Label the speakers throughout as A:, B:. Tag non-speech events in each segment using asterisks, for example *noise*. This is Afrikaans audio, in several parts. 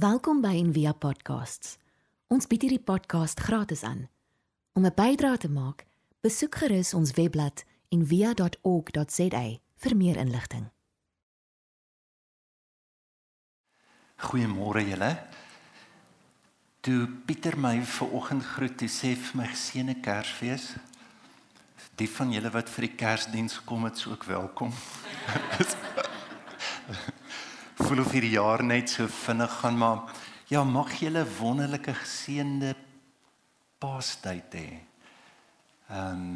A: Welkom by Envia Podcasts. Ons bied hierdie podcast gratis aan. Om 'n bydrae te maak, besoek gerus ons webblad en via.org.za vir meer inligting.
B: Goeiemôre julle. Toe Pieter my vanoggend groet, hy sê vir my geseënde Kersfees. Die van julle wat vir die Kersdiens kom, is ook welkom. *laughs* Voel of hierdie jaar net so vinnig gaan, maar ja, mag julle wonderlike geseënde Paastyd hê. Ehm um,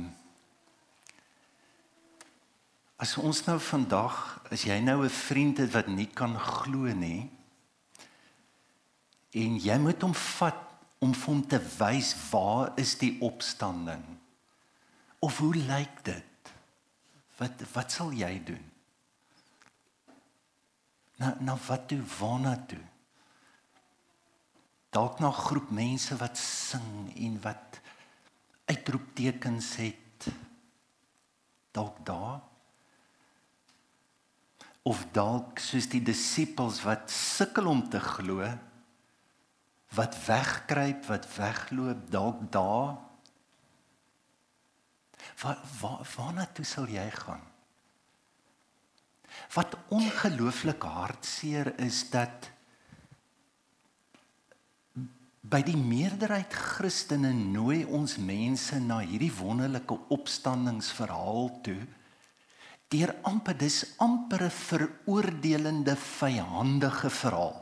B: As ons nou vandag, as jy nou 'n vriend het wat nie kan glo nie en jy moet hom vat om vir hom te wys waar is die opstanding? Of hoe lyk dit? Wat wat sal jy doen? Nou nou wat toe waarna toe? Dalk na 'n groep mense wat sing en wat uitroeptekens het. Dalk daar of dalk soos die disippels wat sukkel om te glo wat wegkruip wat wegloop dalk daar waar waarna toe sal jy gaan wat ongelooflik hartseer is dat by die meerderheid Christene nooi ons mense na hierdie wonderlike opstandingsverhaal toe deur amper dis amper 'n veroordelende vyandige verhaal.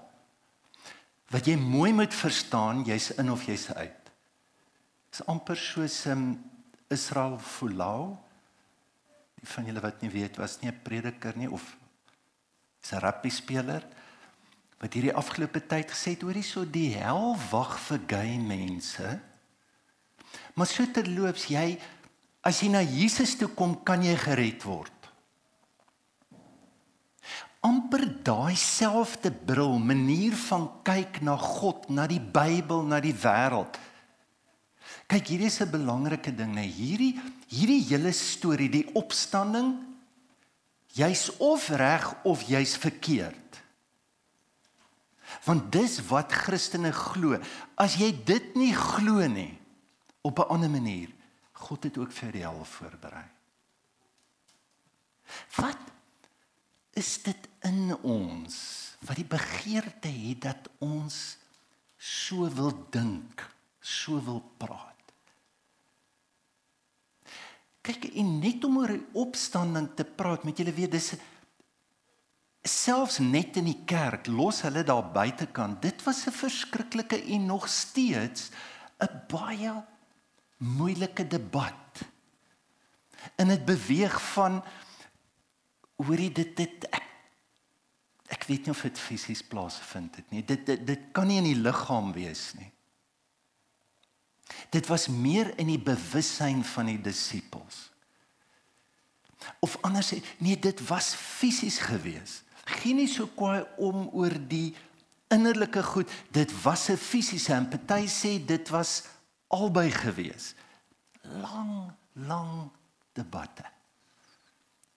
B: Wat jy mooi moet verstaan, jy's in of jy's uit. Dis amper soos 'n um, Israel Folau. Die van julle wat nie weet was nie 'n prediker nie of 'n rugby speler wat hierdie afgelope tyd gesê het hoor hierso die hel wag vir gay mense. Maar so terloops jy as jy na Jesus toe kom, kan jy gered word amper daai selfde bril, manier van kyk na God, na die Bybel, na die wêreld. Kyk, hierdie is 'n belangrike ding, nee, hierdie hierdie hele storie, die opstanding, jy's of reg of jy's verkeerd. Want dis wat Christene glo. As jy dit nie glo nie op 'n ander manier, God het ook vir die hel voorberei. Wat is dit in ons wat die begeerte het dat ons so wil dink, so wil praat. Kyk, en net om oor die opstanding te praat, met julle weet dis selfs net in die kerk, los hulle daar buitekant. Dit was 'n verskriklike en nog steeds 'n baie moeilike debat. En dit beweeg van hoorie dit dit ek, ek weet nie of dit fisies plaasvind het nie. Dit dit dit kan nie in die liggaam wees nie. Dit was meer in die bewussyn van die disippels. Of anders nee, dit was fisies gewees. Geen nie so kwaai om oor die innerlike goed. Dit was 'n fisiese en party sê dit was albei gewees. Lang, lang debatte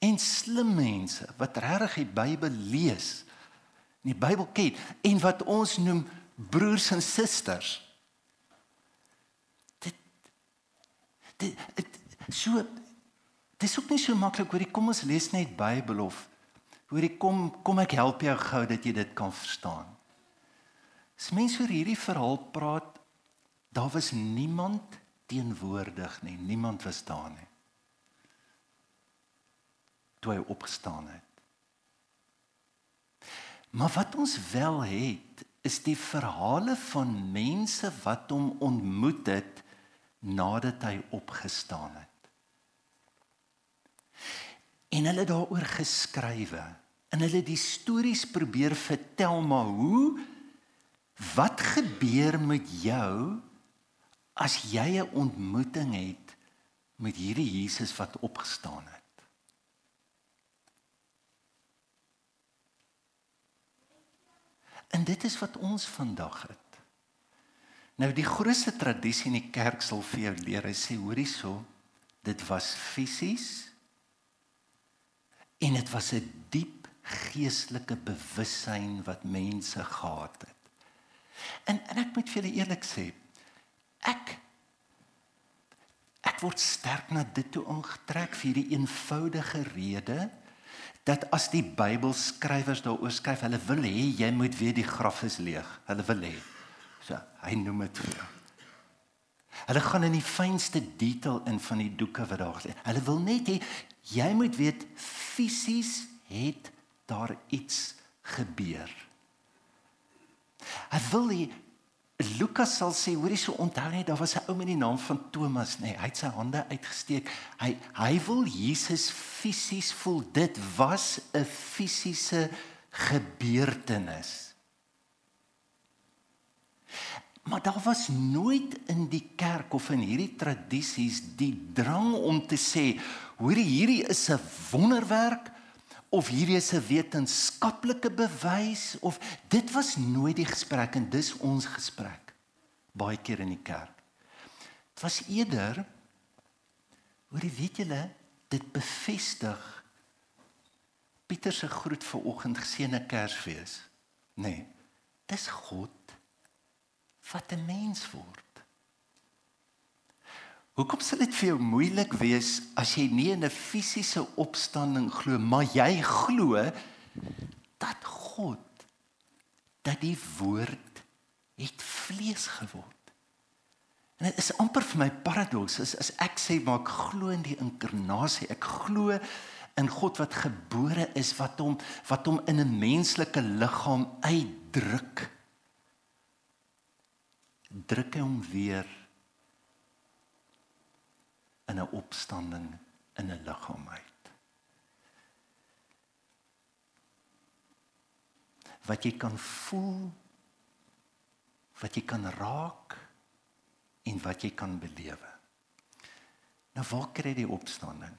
B: en slim mense wat regtig die Bybel lees, die Bybel ken en wat ons noem broers en susters. Dit dit, so dit is ook nie so maklik hoor, kom ons lees net Bybel of hoor ek kom kom ek help jou gou dat jy dit kan verstaan. As mense oor hierdie verhaal praat, daar was niemand teenwoordig nie, niemand was daar nie toe hy opgestaan het. Maar wat ons wel het, is die verhale van mense wat hom ontmoet het nadat hy opgestaan het. En hulle daaroor geskrywe en hulle die stories probeer vertel maar hoe wat gebeur met jou as jy 'n ontmoeting het met hierdie Jesus wat opgestaan het? En dit is wat ons vandag het. Nou die grootste tradisie in die kerk sal vir jou leer, hy sê hoor hierso, dit was fisies en dit was 'n diep geestelike bewussyn wat mense gehad het. En en ek moet vir julle eerlik sê, ek ek word sterk na dit toe aangetrek vir die eenvoudige rede dat as die Bybelskrywers daaroor skryf, hulle wil hê jy moet weet die graf is leeg. Hulle wil hê. So, hy noem dit vir jou. Hulle gaan in die fynste detail in van die doeke wat daar lê. Hulle wil net hê jy moet weet fisies het daar iets gebeur. Hy wil hê Lukas sal sê, hoorie so onthou net daar was 'n ou met die naam van Thomas, nê. Nee, hy het sy hande uitgesteek. Hy hy wil Jesus fisies voel. Dit was 'n fisiese gebeurtenis. Maar daar was nooit in die kerk of in hierdie tradisies die drang om te sê, hoorie hierdie is 'n wonderwerk of hierdie is 'n wetenskaplike bewys of dit was nooit die gesprek en dis ons gesprek baie keer in die kerk. Dit was eerder hoorie weet julle dit bevestig Pieter se groet vir oggend geseënde Kersfees. Nee. Dis God wat 'n mens word. Hoekom sal dit vir jou moeilik wees as jy nie in 'n fisiese opstanding glo, maar jy glo dat God dat die woord het vlees geword. En dit is amper vir my paradoks as, as ek sê maar ek glo in die inkarnasie, ek glo in God wat gebore is wat hom wat hom in 'n menslike liggaam uitdruk druk hy hom weer in 'n opstanding in 'n liggaam uit. Wat jy kan voel, wat jy kan raak en wat jy kan belewe. Nou waar kry jy die opstanding?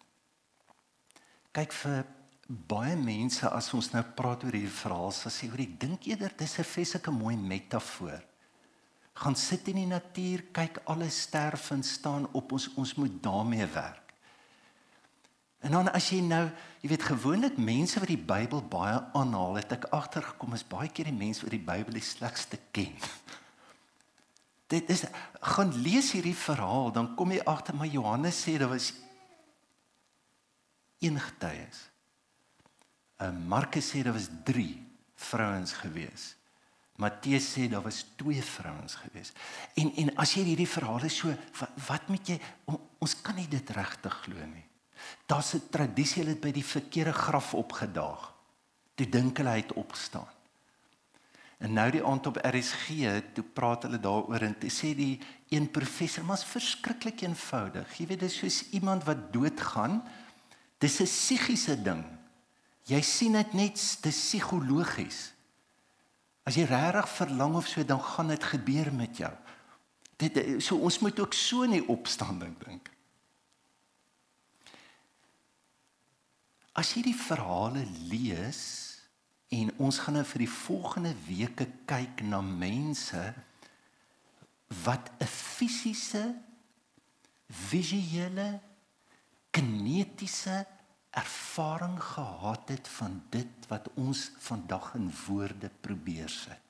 B: Kyk vir baie mense as ons nou praat oor hierdie verhaal, sê hulle, "Hoor, ek dink eerder dis 'n feeslike mooi metafoor." Gaan sit in die natuur, kyk alles sterf en staan op ons ons moet daarmee werk. En dan as jy nou, jy weet gewoonlik mense wat die Bybel baie aanhaal, het ek agtergekom is baie keer die mense wat die Bybel die slegste ken. *laughs* Dit is gaan lees hierdie verhaal, dan kom jy agter maar Johannes sê daar was een getuies. uh, Markus sê daar was 3 vrouens gewees. Matteus sê daar was twee vrouens gewees. En en as jy hierdie verhale so wat, wat moet jy ons kan nie dit regtig glo nie. Daar's 'n tradisie hulle het by die verkeerde graf opgedaag. Toe dink hulle hy het opgestaan. En nou die aand op RSG, toe praat hulle daaroor en toe sê die een professor, "Maar's verskriklik eenvoudig. Jy weet dis soos iemand wat doodgaan. Dis 'n psigiese ding. Jy sien dit net, dis psigologies." As jy regtig verlang of so, dan gaan dit gebeur met jou. Dit so ons moet ook so in die opstanding dink. As jy die verhale lees en ons gaan nou vir die volgende weke kyk na mense wat 'n fisiese visuele kinetiese ervaring gehad het van dit wat ons vandag in woorde probeer sit.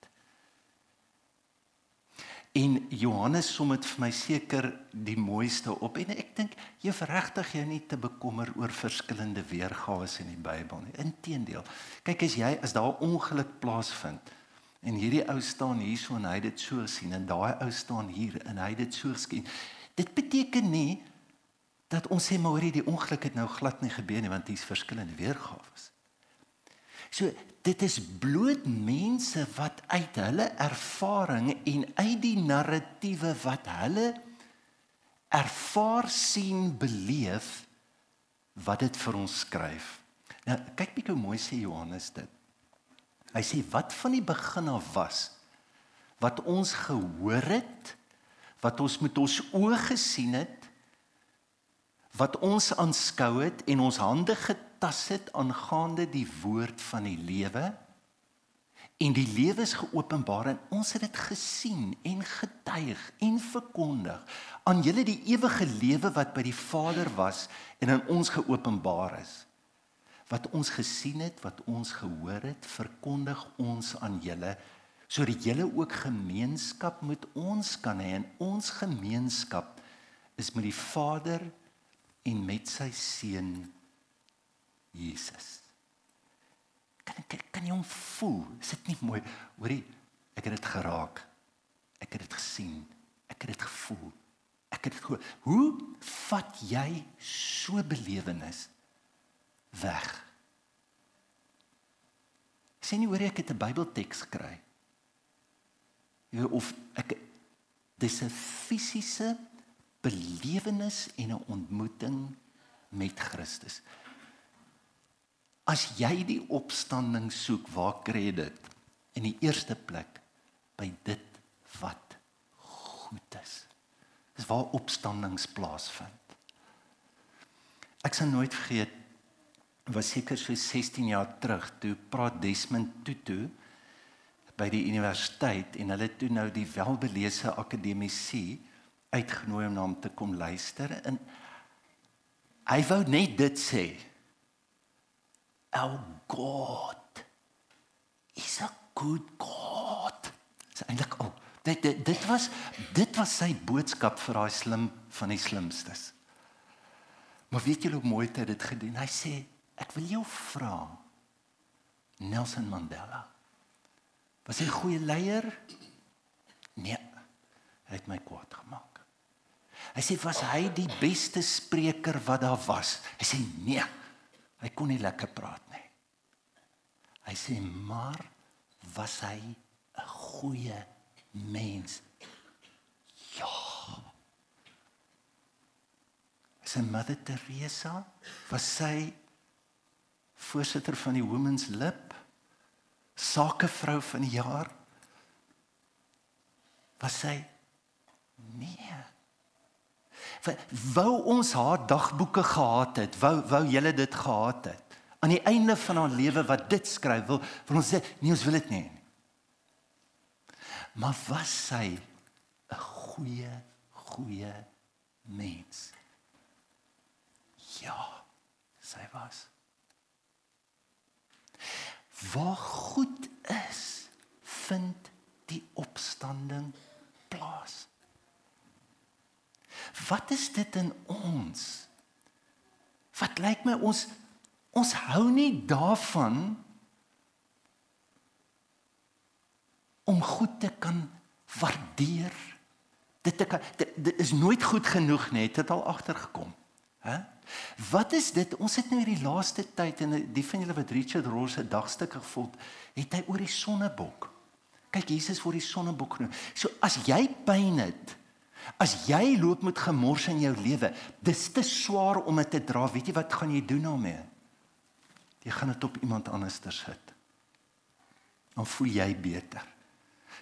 B: En Johannes som dit vir my seker die mooiste op en ek dink jy verregtig jy nie te bekommer oor verskillende weergawe in die Bybel nie. Inteendeel. Kyk as jy as daar ongeluk plaasvind en hierdie ou staan hierso en hy dit so sien en daai ou staan hier en hy dit so skien. Dit beteken nie dat ons sê maar hoorie die ongeluk het nou glad nie gebeur nie want hier's verskillende weergawe. So dit is bloot mense wat uit hulle ervaring en uit die narratiewe wat hulle ervaar sien beleef wat dit vir ons skryf. Nou kyk bietjie hoe mooi sê Johannes dit. Hy sê wat van die begin af was wat ons gehoor het, wat ons met ons oë gesien het wat ons aanskou het en ons hande getas het aangaande die woord van die lewe. En die lewe is geopenbaar en ons het dit gesien en getuig en verkondig aan julle die ewige lewe wat by die Vader was en aan ons geopenbaar is. Wat ons gesien het wat ons gehoor het verkondig ons aan julle sodat julle ook gemeenskap met ons kan hê. En ons gemeenskap is met die Vader en met sy seun Jesus. Kan kan, kan jy hom voel? Is dit nie mooi? Hoorie, ek het dit geraak. Ek het dit gesien. Ek het dit gevoel. Ek het dit gehoor. Hoe vat jy so belewenis weg? Sien jy hoor ek het 'n Bybelteks gekry? Of ek dis 'n fisiese belewenis en 'n ontmoeting met Christus. As jy die opstanding soek, waar kry jy dit? In die eerste plek by dit wat goed is. Dis waar opstandings plaasvind. Ek sal nooit vergeet was seker so 16 jaar terug toe praat Desmond Tutu by die universiteit en hulle toe nou die welbelese akademici uitgenooi om na hom te kom luister en hy wou net dit sê. Our god is a good god. Dis eintlik al dit, dit dit was dit was sy boodskap vir daai slim van die slimstes. Maar weet julle hoe mooi hy dit gedoen? Hy sê ek wil jou vra Nelson Mandela was hy 'n goeie leier? Nee hy het my kwaad gemaak Hy sê was hy die beste spreker wat daar was? Hy sê nee. Hy kon nie lekker praat nie. Hy sê maar was hy 'n goeie mens? Ja. Sy Mother Teresa was sy voorsitter van die Women's Lib sakevrou van die jaar was sy nee wou ons haar dagboeke gehad het, wou wou julle dit gehad het. Aan die einde van haar lewe wat dit skryf, wil vir ons sê, nee, ons wil dit nie. Maar was sy 'n goeie goeie mens? Ja, sy was. Waar goed is, vind die opstanding plaas. Wat is dit in ons? Wat lyk my ons ons hou nie daarvan om goed te kan waardeer. Dit, te, dit, dit is nooit goed genoeg nie, het dit al agtergekom. Hè? Wat is dit? Ons het nou hierdie laaste tyd en die van julle wat Richard Ross se dagstukke gevolg, het hy oor die sonnebok. Kyk, Jesus word die sonnebok genoem. So as jy pyn het, As jy loop met gemors in jou lewe, dis te swaar om dit te dra. Weet jy wat gaan jy doen daarmee? Jy gaan dit op iemand anders sit. Dan voel jy beter.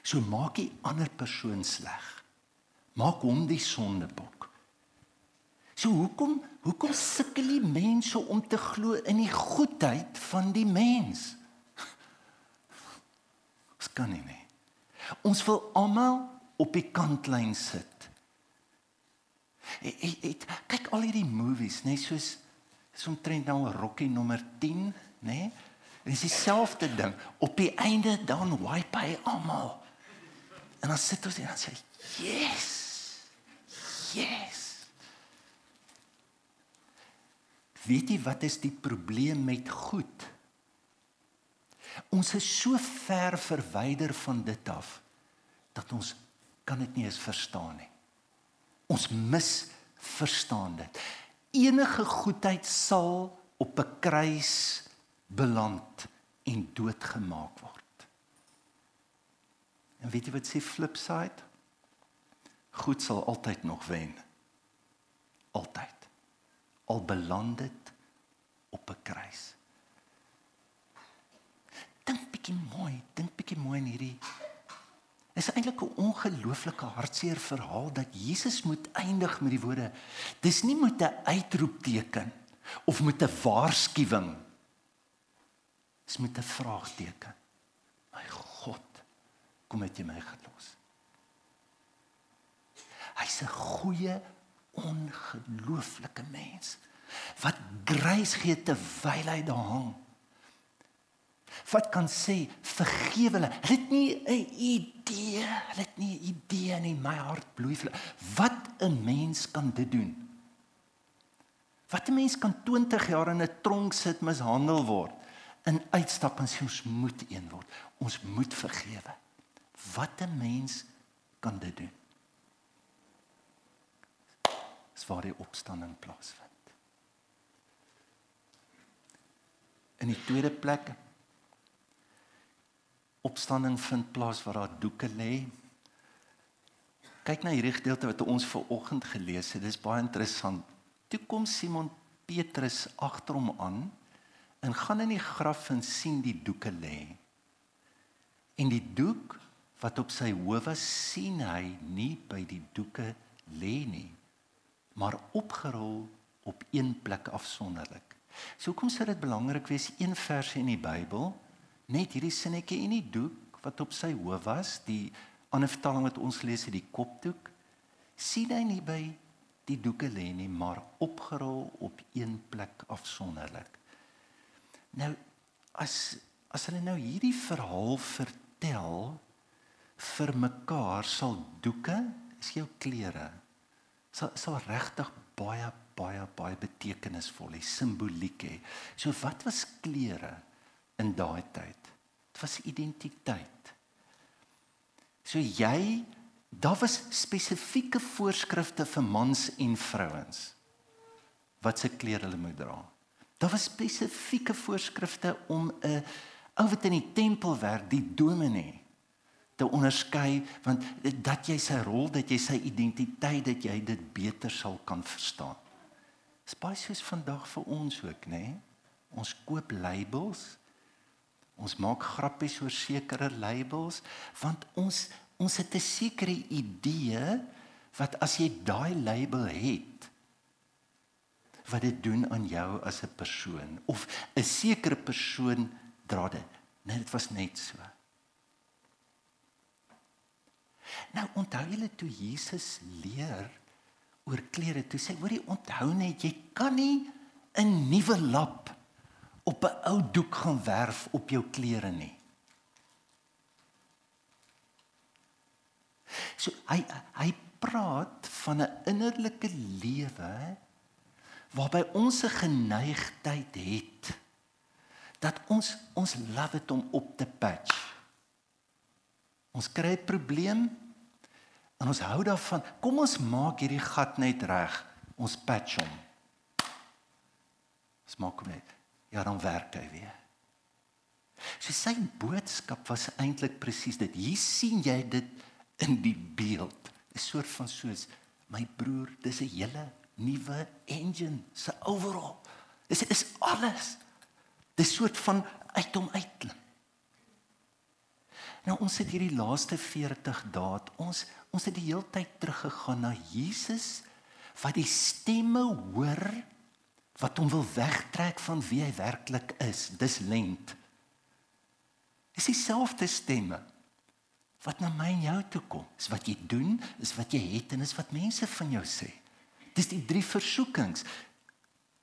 B: So maak jy ander persoon sleg. Maak hom die sondebok. So hoekom hoekom sukkel die mense om te glo in die goedheid van die mens? Ons kan nie nie. Ons wil almal op die kantlyn sit. Het, het, het, kyk al hierdie movies, nê, nee, soos is omtrent nou Rocky nommer 10, nê? Nee? Dis dieselfde ding. Op die einde dan wipe hy almal. En dan sit ons en dan sê, "Yes! Yes!" Weet jy wat is die probleem met goed? Ons is so ver verwyder van dit af dat ons kan dit nie eens verstaan nie. Ons mis verstaan dit. Enige goedheid sal op 'n kruis beland en doodgemaak word. En weet jy wat sê flip side? Goed sal altyd nog wen. Altyd. Al beland dit op 'n kruis. Dink bietjie mooi, dink bietjie mooi in hierdie is eintlik 'n ongelooflike hartseer verhaal dat Jesus moet eindig met die woorde: Dis nie met 'n uitroepteken of met 'n waarskuwing. Dis met 'n vraagteken. My God, kom het jy my gelos? Hy's 'n goeie ongelooflike mens wat grys gee terwyl hy daar hang. Wat kan sê vergewe hulle? Hulle het nie 'n idee, hulle het nie 'n idee nie. My hart bloei vir. Wat 'n mens kan dit doen? Wat 'n mens kan 20 jaar in 'n tronk sit, mishandel word, in uitstap en sê ons moet een word. Ons moet vergewe. Wat 'n mens kan dit doen? Dis waar die opstanding plaasvind. In die tweede plek opstanding vind plaas waar daar doeke lê. Kyk na hierdie gedeelte wat ons ver oggend gelees het. Dis baie interessant. Toe kom Simon Petrus agter hom aan en gaan in die graf en sien die doeke lê. En die doek wat op sy hoof was, sien hy nie by die doeke lê nie, maar opgerol op een plek afsonderlik. So hoekom sou dit belangrik wees een vers in die Bybel net hierdie sinnetjie in die doek wat op sy hoof was, die ander vertaling wat ons lees is die kopdoek, sien hy nie by die doeke lê nie, maar opgerol op een plek afsonderlik. Nou as as hulle nou hierdie verhaal vertel vir mekaar sal doeke, is jou klere, sal sal regtig baie baie baie betekenisvol hê, simboliek hê. So wat was klere in daai tyd? Dit was identiteit. So jy daar was spesifieke voorskrifte vir mans en vrouens wat se klere hulle moet dra. Daar was spesifieke voorskrifte om 'n ou wat in die tempel werk, die dominee te onderskei want dat jy sy rol, dat jy sy identiteit, dat jy dit beter sal kan verstaan. Dis baie soos vandag vir ons ook, nê? Nee? Ons koop labels. Ons maak grappies oor sekere labels want ons ons het 'n sekere idee wat as jy daai label het wat dit doen aan jou as 'n persoon of 'n sekere persoon dra dit. Nee, dit was net so. Nou onthou julle toe Jesus leer oor klere toe sê hoorie onthou net jy kan nie 'n nuwe lap op 'n ou doek gaan werf op jou klere nie. So hy hy praat van 'n innerlike lewe waarby ons 'n geneigtheid het dat ons ons love dit om op te patch. Ons kry 'n probleem En ons hou daarvan. Kom ons maak hierdie gat net reg. Ons patch hom. Ons maak hom net. Ja, dan werk hy weer. So sy boodskap was eintlik presies dit. Hier sien jy dit in die beeld. 'n Soort van soos my broer, dis 'n hele nuwe engine, se overall. Dis is alles. Dis soort van uit hom uitklim. Nou ons het hierdie laaste 40 dae, ons ons het die hele tyd teruggegaan na Jesus wat die stemme hoor wat hom wil wegtrek van wie hy werklik is. Dis lent. Dis dieselfde stemme wat na my en jou toe kom. Dis wat jy doen, is wat jy het en is wat mense van jou sê. Dis die drie versoekings.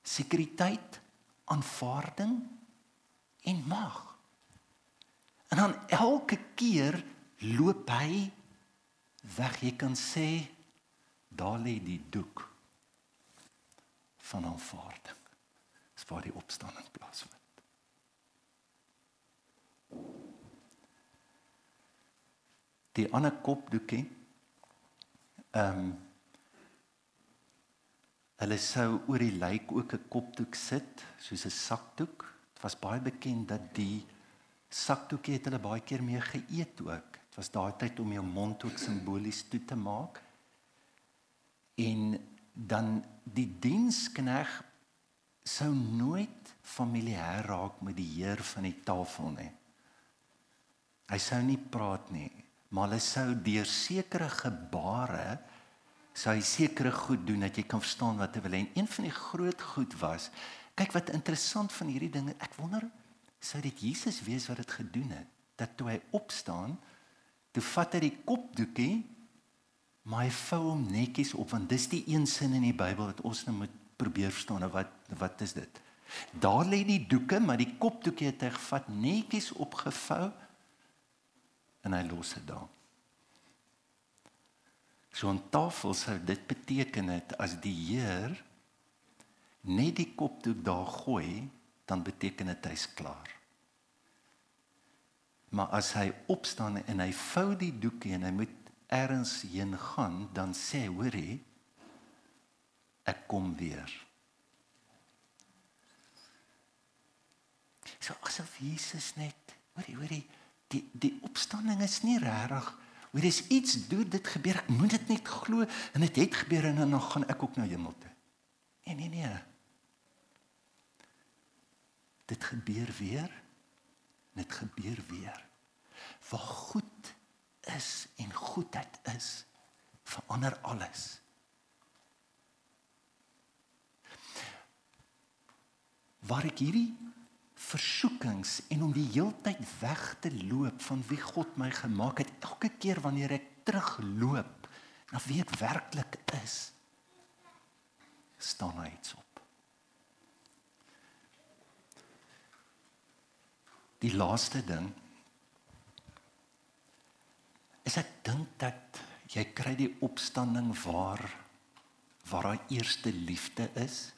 B: Sekuriteit, aanvaarding en mag. En dan elke keer loop hy weg. Jy kan sê daar lê die doek van aanvaarding. Dis waar die opstanding plaasvind. Die ander kopdoekie. Ehm um, hulle sou oor die lijk ook 'n kopdoek sit, soos 'n sakdoek. Dit was baie bekend dat die sakdoekie het hulle baie keer mee geëet ook. Dit was daai tyd om jou mond ook simbolies toe te maak. En dan die dienskneg sou nooit familier raak met die heer van die tafel nie. Hy sou nie praat nie, maar hulle sou deur sekere gebare sou hy sekere goed doen dat jy kan verstaan wat hy wil. En een van die groot goed was, kyk wat interessant van hierdie dinge, ek wonder sou dit Jesus wees wat dit gedoen het dat toe hy opstaan toe vat hy die kopdoekie maar hy vou hom netjies op want dis die een sin in die Bybel wat ons nou moet probeer verstaan wat wat is dit Daar lê die doeke, maar die kopdoekie het hy gevat, netjies opgevou en hy los dit daar. So 'n tafel sou dit beteken het as die Heer net die kopdoek daar gooi, dan beteken dit hy's klaar. Maar as hy opstaan en hy vou die doekie en hy moet ergens heen gaan, dan sê hy, hoorie, ek kom weer. So asof Jesus net, hoorie, hoorie, die die opstanding is nie regtig Hoor dis iets doen dit gebeur ek moet dit net glo en dit het gebeur en dan gaan ek ook na hemel toe. Nee nee nee. Dit gebeur weer. Dit gebeur weer. Waar goed is en goedheid is, verander alles. Waar ek hierdie versoekings en om die heeltyd weg te loop van wie God my gemaak het, elke keer wanneer ek terugloop na wie ek werklik is, staan hy iets op. Die laaste ding is ek dink dat jy kry die opstanding waar waar daai eerste liefde is.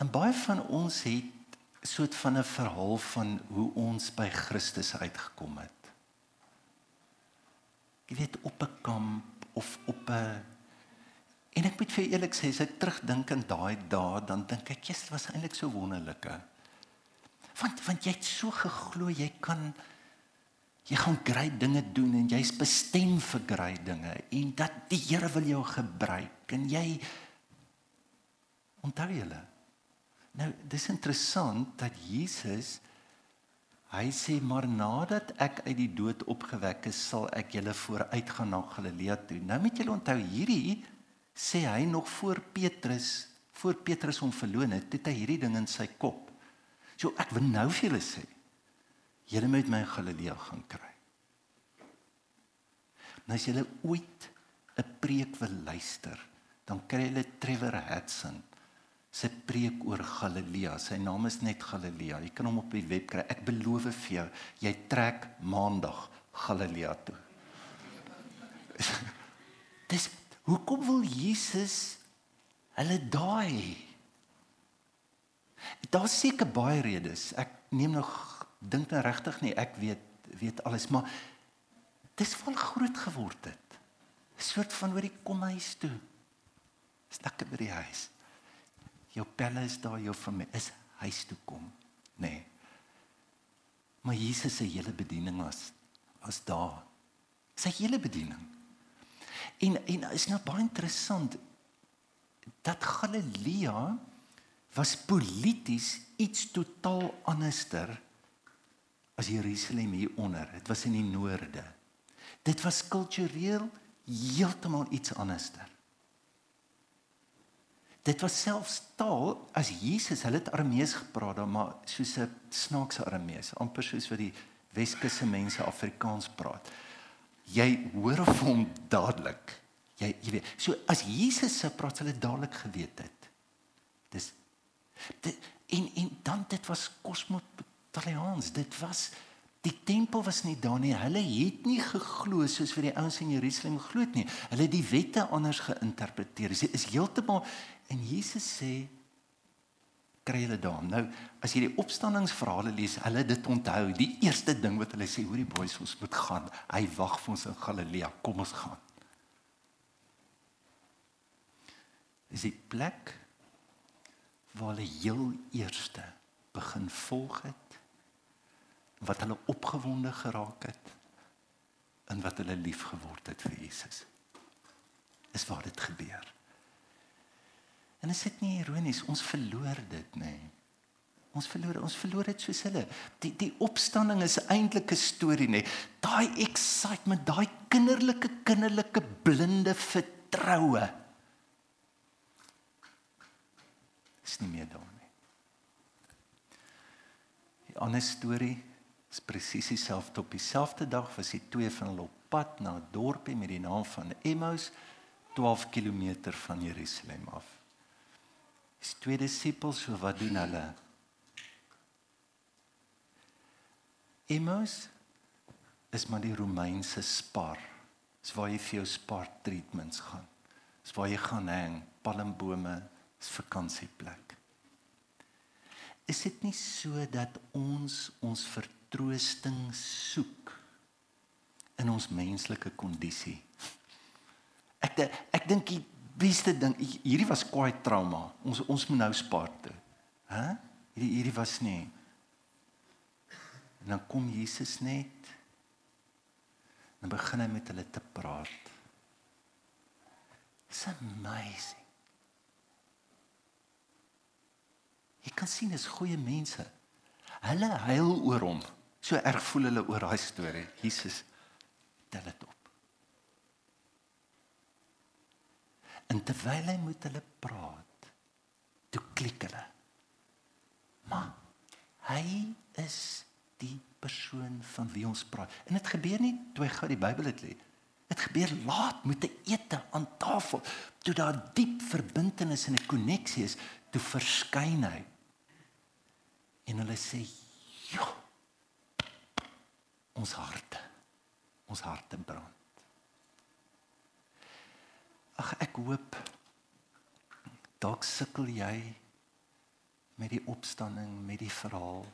B: En baie van ons het soort van 'n verhaal van hoe ons by Christus uitgekom het. Jy weet op 'n kamp of op 'n En ek moet vir eerlik sê as ek terugdink aan daai dae, dan dink ek, "Jesus, was eintlik so wonderlike." Want want jy het so geglo jy kan jy gaan groot dinge doen en jy's bestem vir groot dinge en dat die Here wil jou gebruik en jy onthou julle? Nou dis interessant dat Jesus hy sê maar nadat ek uit die dood opgewek is sal ek julle vooruit gaan na Galilea toe. Nou moet julle onthou hierdie sê hy nog voor Petrus voor Petrus hom verloon het het hy hierdie ding in sy kop. So ek wil nou vir julle sê Julle moet my in Galilea gaan kry. Nou as julle ooit 'n preek wil luister, dan kry julle Trevor Hudson se preek oor Galilea. Sy naam is net Galilea. Jy kan hom op die web kry. Ek beloof vir jou, jy trek maandag Galilea toe. *laughs* Dis hoekom wil Jesus hulle daai Daar seker baie redes. Ek neem nog dink nou regtig nie ek weet weet alles maar dis vol groot geword het. 'n soort van oor die kom huis toe. Is lekker by die huis. Jou pelle is daar jou familie is huis toe kom nê. Nee. maar Jesus se hele bediening was was daar. Sy hele bediening. En en is nou baie interessant dat Galilea was polities iets totaal anderster as Jerusalem hier onder. Dit was in die noorde. Dit was kultureel heeltemal iets anderster. Dit was selfs taal as Jesus, hulle het Aramees gepraat, maar soos 'n snaakse Aramees, amper soos wat die Weskusse mense Afrikaans praat. Jy hoor of hom dadelik. Jy jy weet, so as Jesus se praat, hulle dadelik geweet het. Dis dit en en dan dit was kosmos Italiaans. Dit was die tempel was nie daar nie. Hulle het nie geglo soos vir die ouens in Jerusalem glo nie. Hulle het die wette anders geïnterpreteer. Dit is heeltemal en Jesus sê kry hulle daar. Nou as jy die opstandingsverhale lees, hulle dit onthou. Die eerste ding wat hulle sê, hoorie boys, ons moet gaan. Hy wag vir ons in Galilea. Kom ons gaan. Is die plek waar hulle heel eerste begin volg het wat hulle opgewonde geraak het en wat hulle lief geword het vir Jesus. Is waar dit gebeur. En is dit nie ironies ons verloor dit nê? Nee. Ons verloor ons verloor dit soos hulle. Die die opstanding is eintlik 'n storie nê. Nee. Daai excitement, daai kinderlike kinderlike blinde vertroue. Is nie meer daar nie. Die ander storie is presies dieselfde op dieselfde dag was die twee van hulle op pad na 'n dorpie met die naam van Emmaus 12 km van Jerusalem af. Dis twee disippels, so wat doen hulle? Emmaus is maar die Romeinse Spar. Dis waar jy vir jou Spar treatments gaan. Dis waar jy gaan hang, palmbome, is vakansieplek. Is dit nie so dat ons ons vertroosting soek in ons menslike kondisie? Ek ek dink die beste ding hierdie was kwaai trauma. Ons ons moet nou spaar toe. Hæ? Hierdie hierdie was nie En dan kom Jesus net. Dan begin hy met hulle te praat. It's amazing. Jy kan sien is goeie mense. Hulle huil oor hom. So erg voel hulle oor daai storie. Jesus tel dit op. En terwyl hy met hulle praat, toe klik hulle. Maar hy is die persoon van wie ons praat. En dit gebeur nie toe hy gou die Bybel het lê. Dit gebeur laat met 'n ete aan tafel, toe daar diep verbintenis en 'n koneksie is, toe verskyn hy. En hulle sê, "Jo, ons harte, ons harte brand." Ag ek hoop dalk sukkel jy met die opstanding, met die verhaal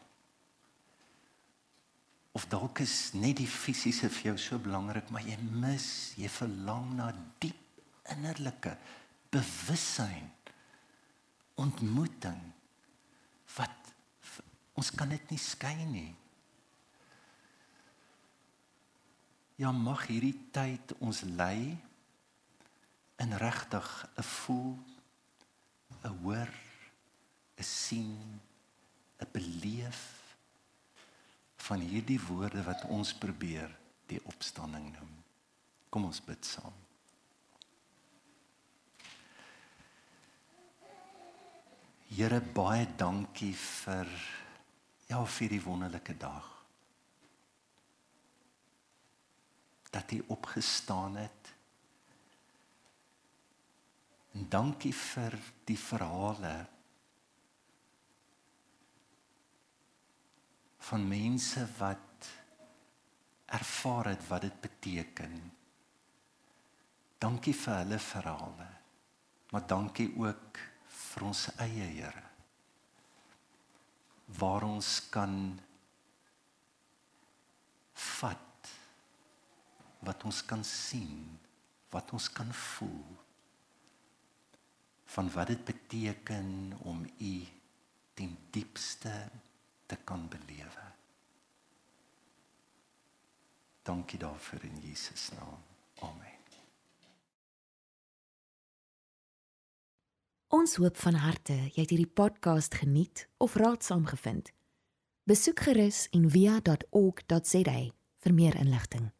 B: of dalk is net die fisiese vir jou so belangrik, maar jy mis, jy verlang na diep innerlike bewussyn, ontmoeting wat ons kan dit nie skei nie. Ja, mag hierdie tyd ons lei in regtig 'n voel, 'n hoor, 'n sien, 'n beleef van hierdie woorde wat ons probeer die opstanding noem. Kom ons bid saam. Here baie dankie vir ja vir die wonderlike dag. Dat U opgestaan het. En dankie vir die verhale van mense wat ervaar het wat dit beteken. Dankie vir hulle verhale. Maar dankie ook vir ons eie Here. Waar ons kan vat wat ons kan sien, wat ons kan voel van wat dit beteken om u ten diepste te kan belewe. Dankie daarvoor in Jesus naam. Amen.
A: Ons hoop van harte jy het hierdie podcast geniet of raadsaam gevind. Besoek gerus en via.ok.za vir meer inligting.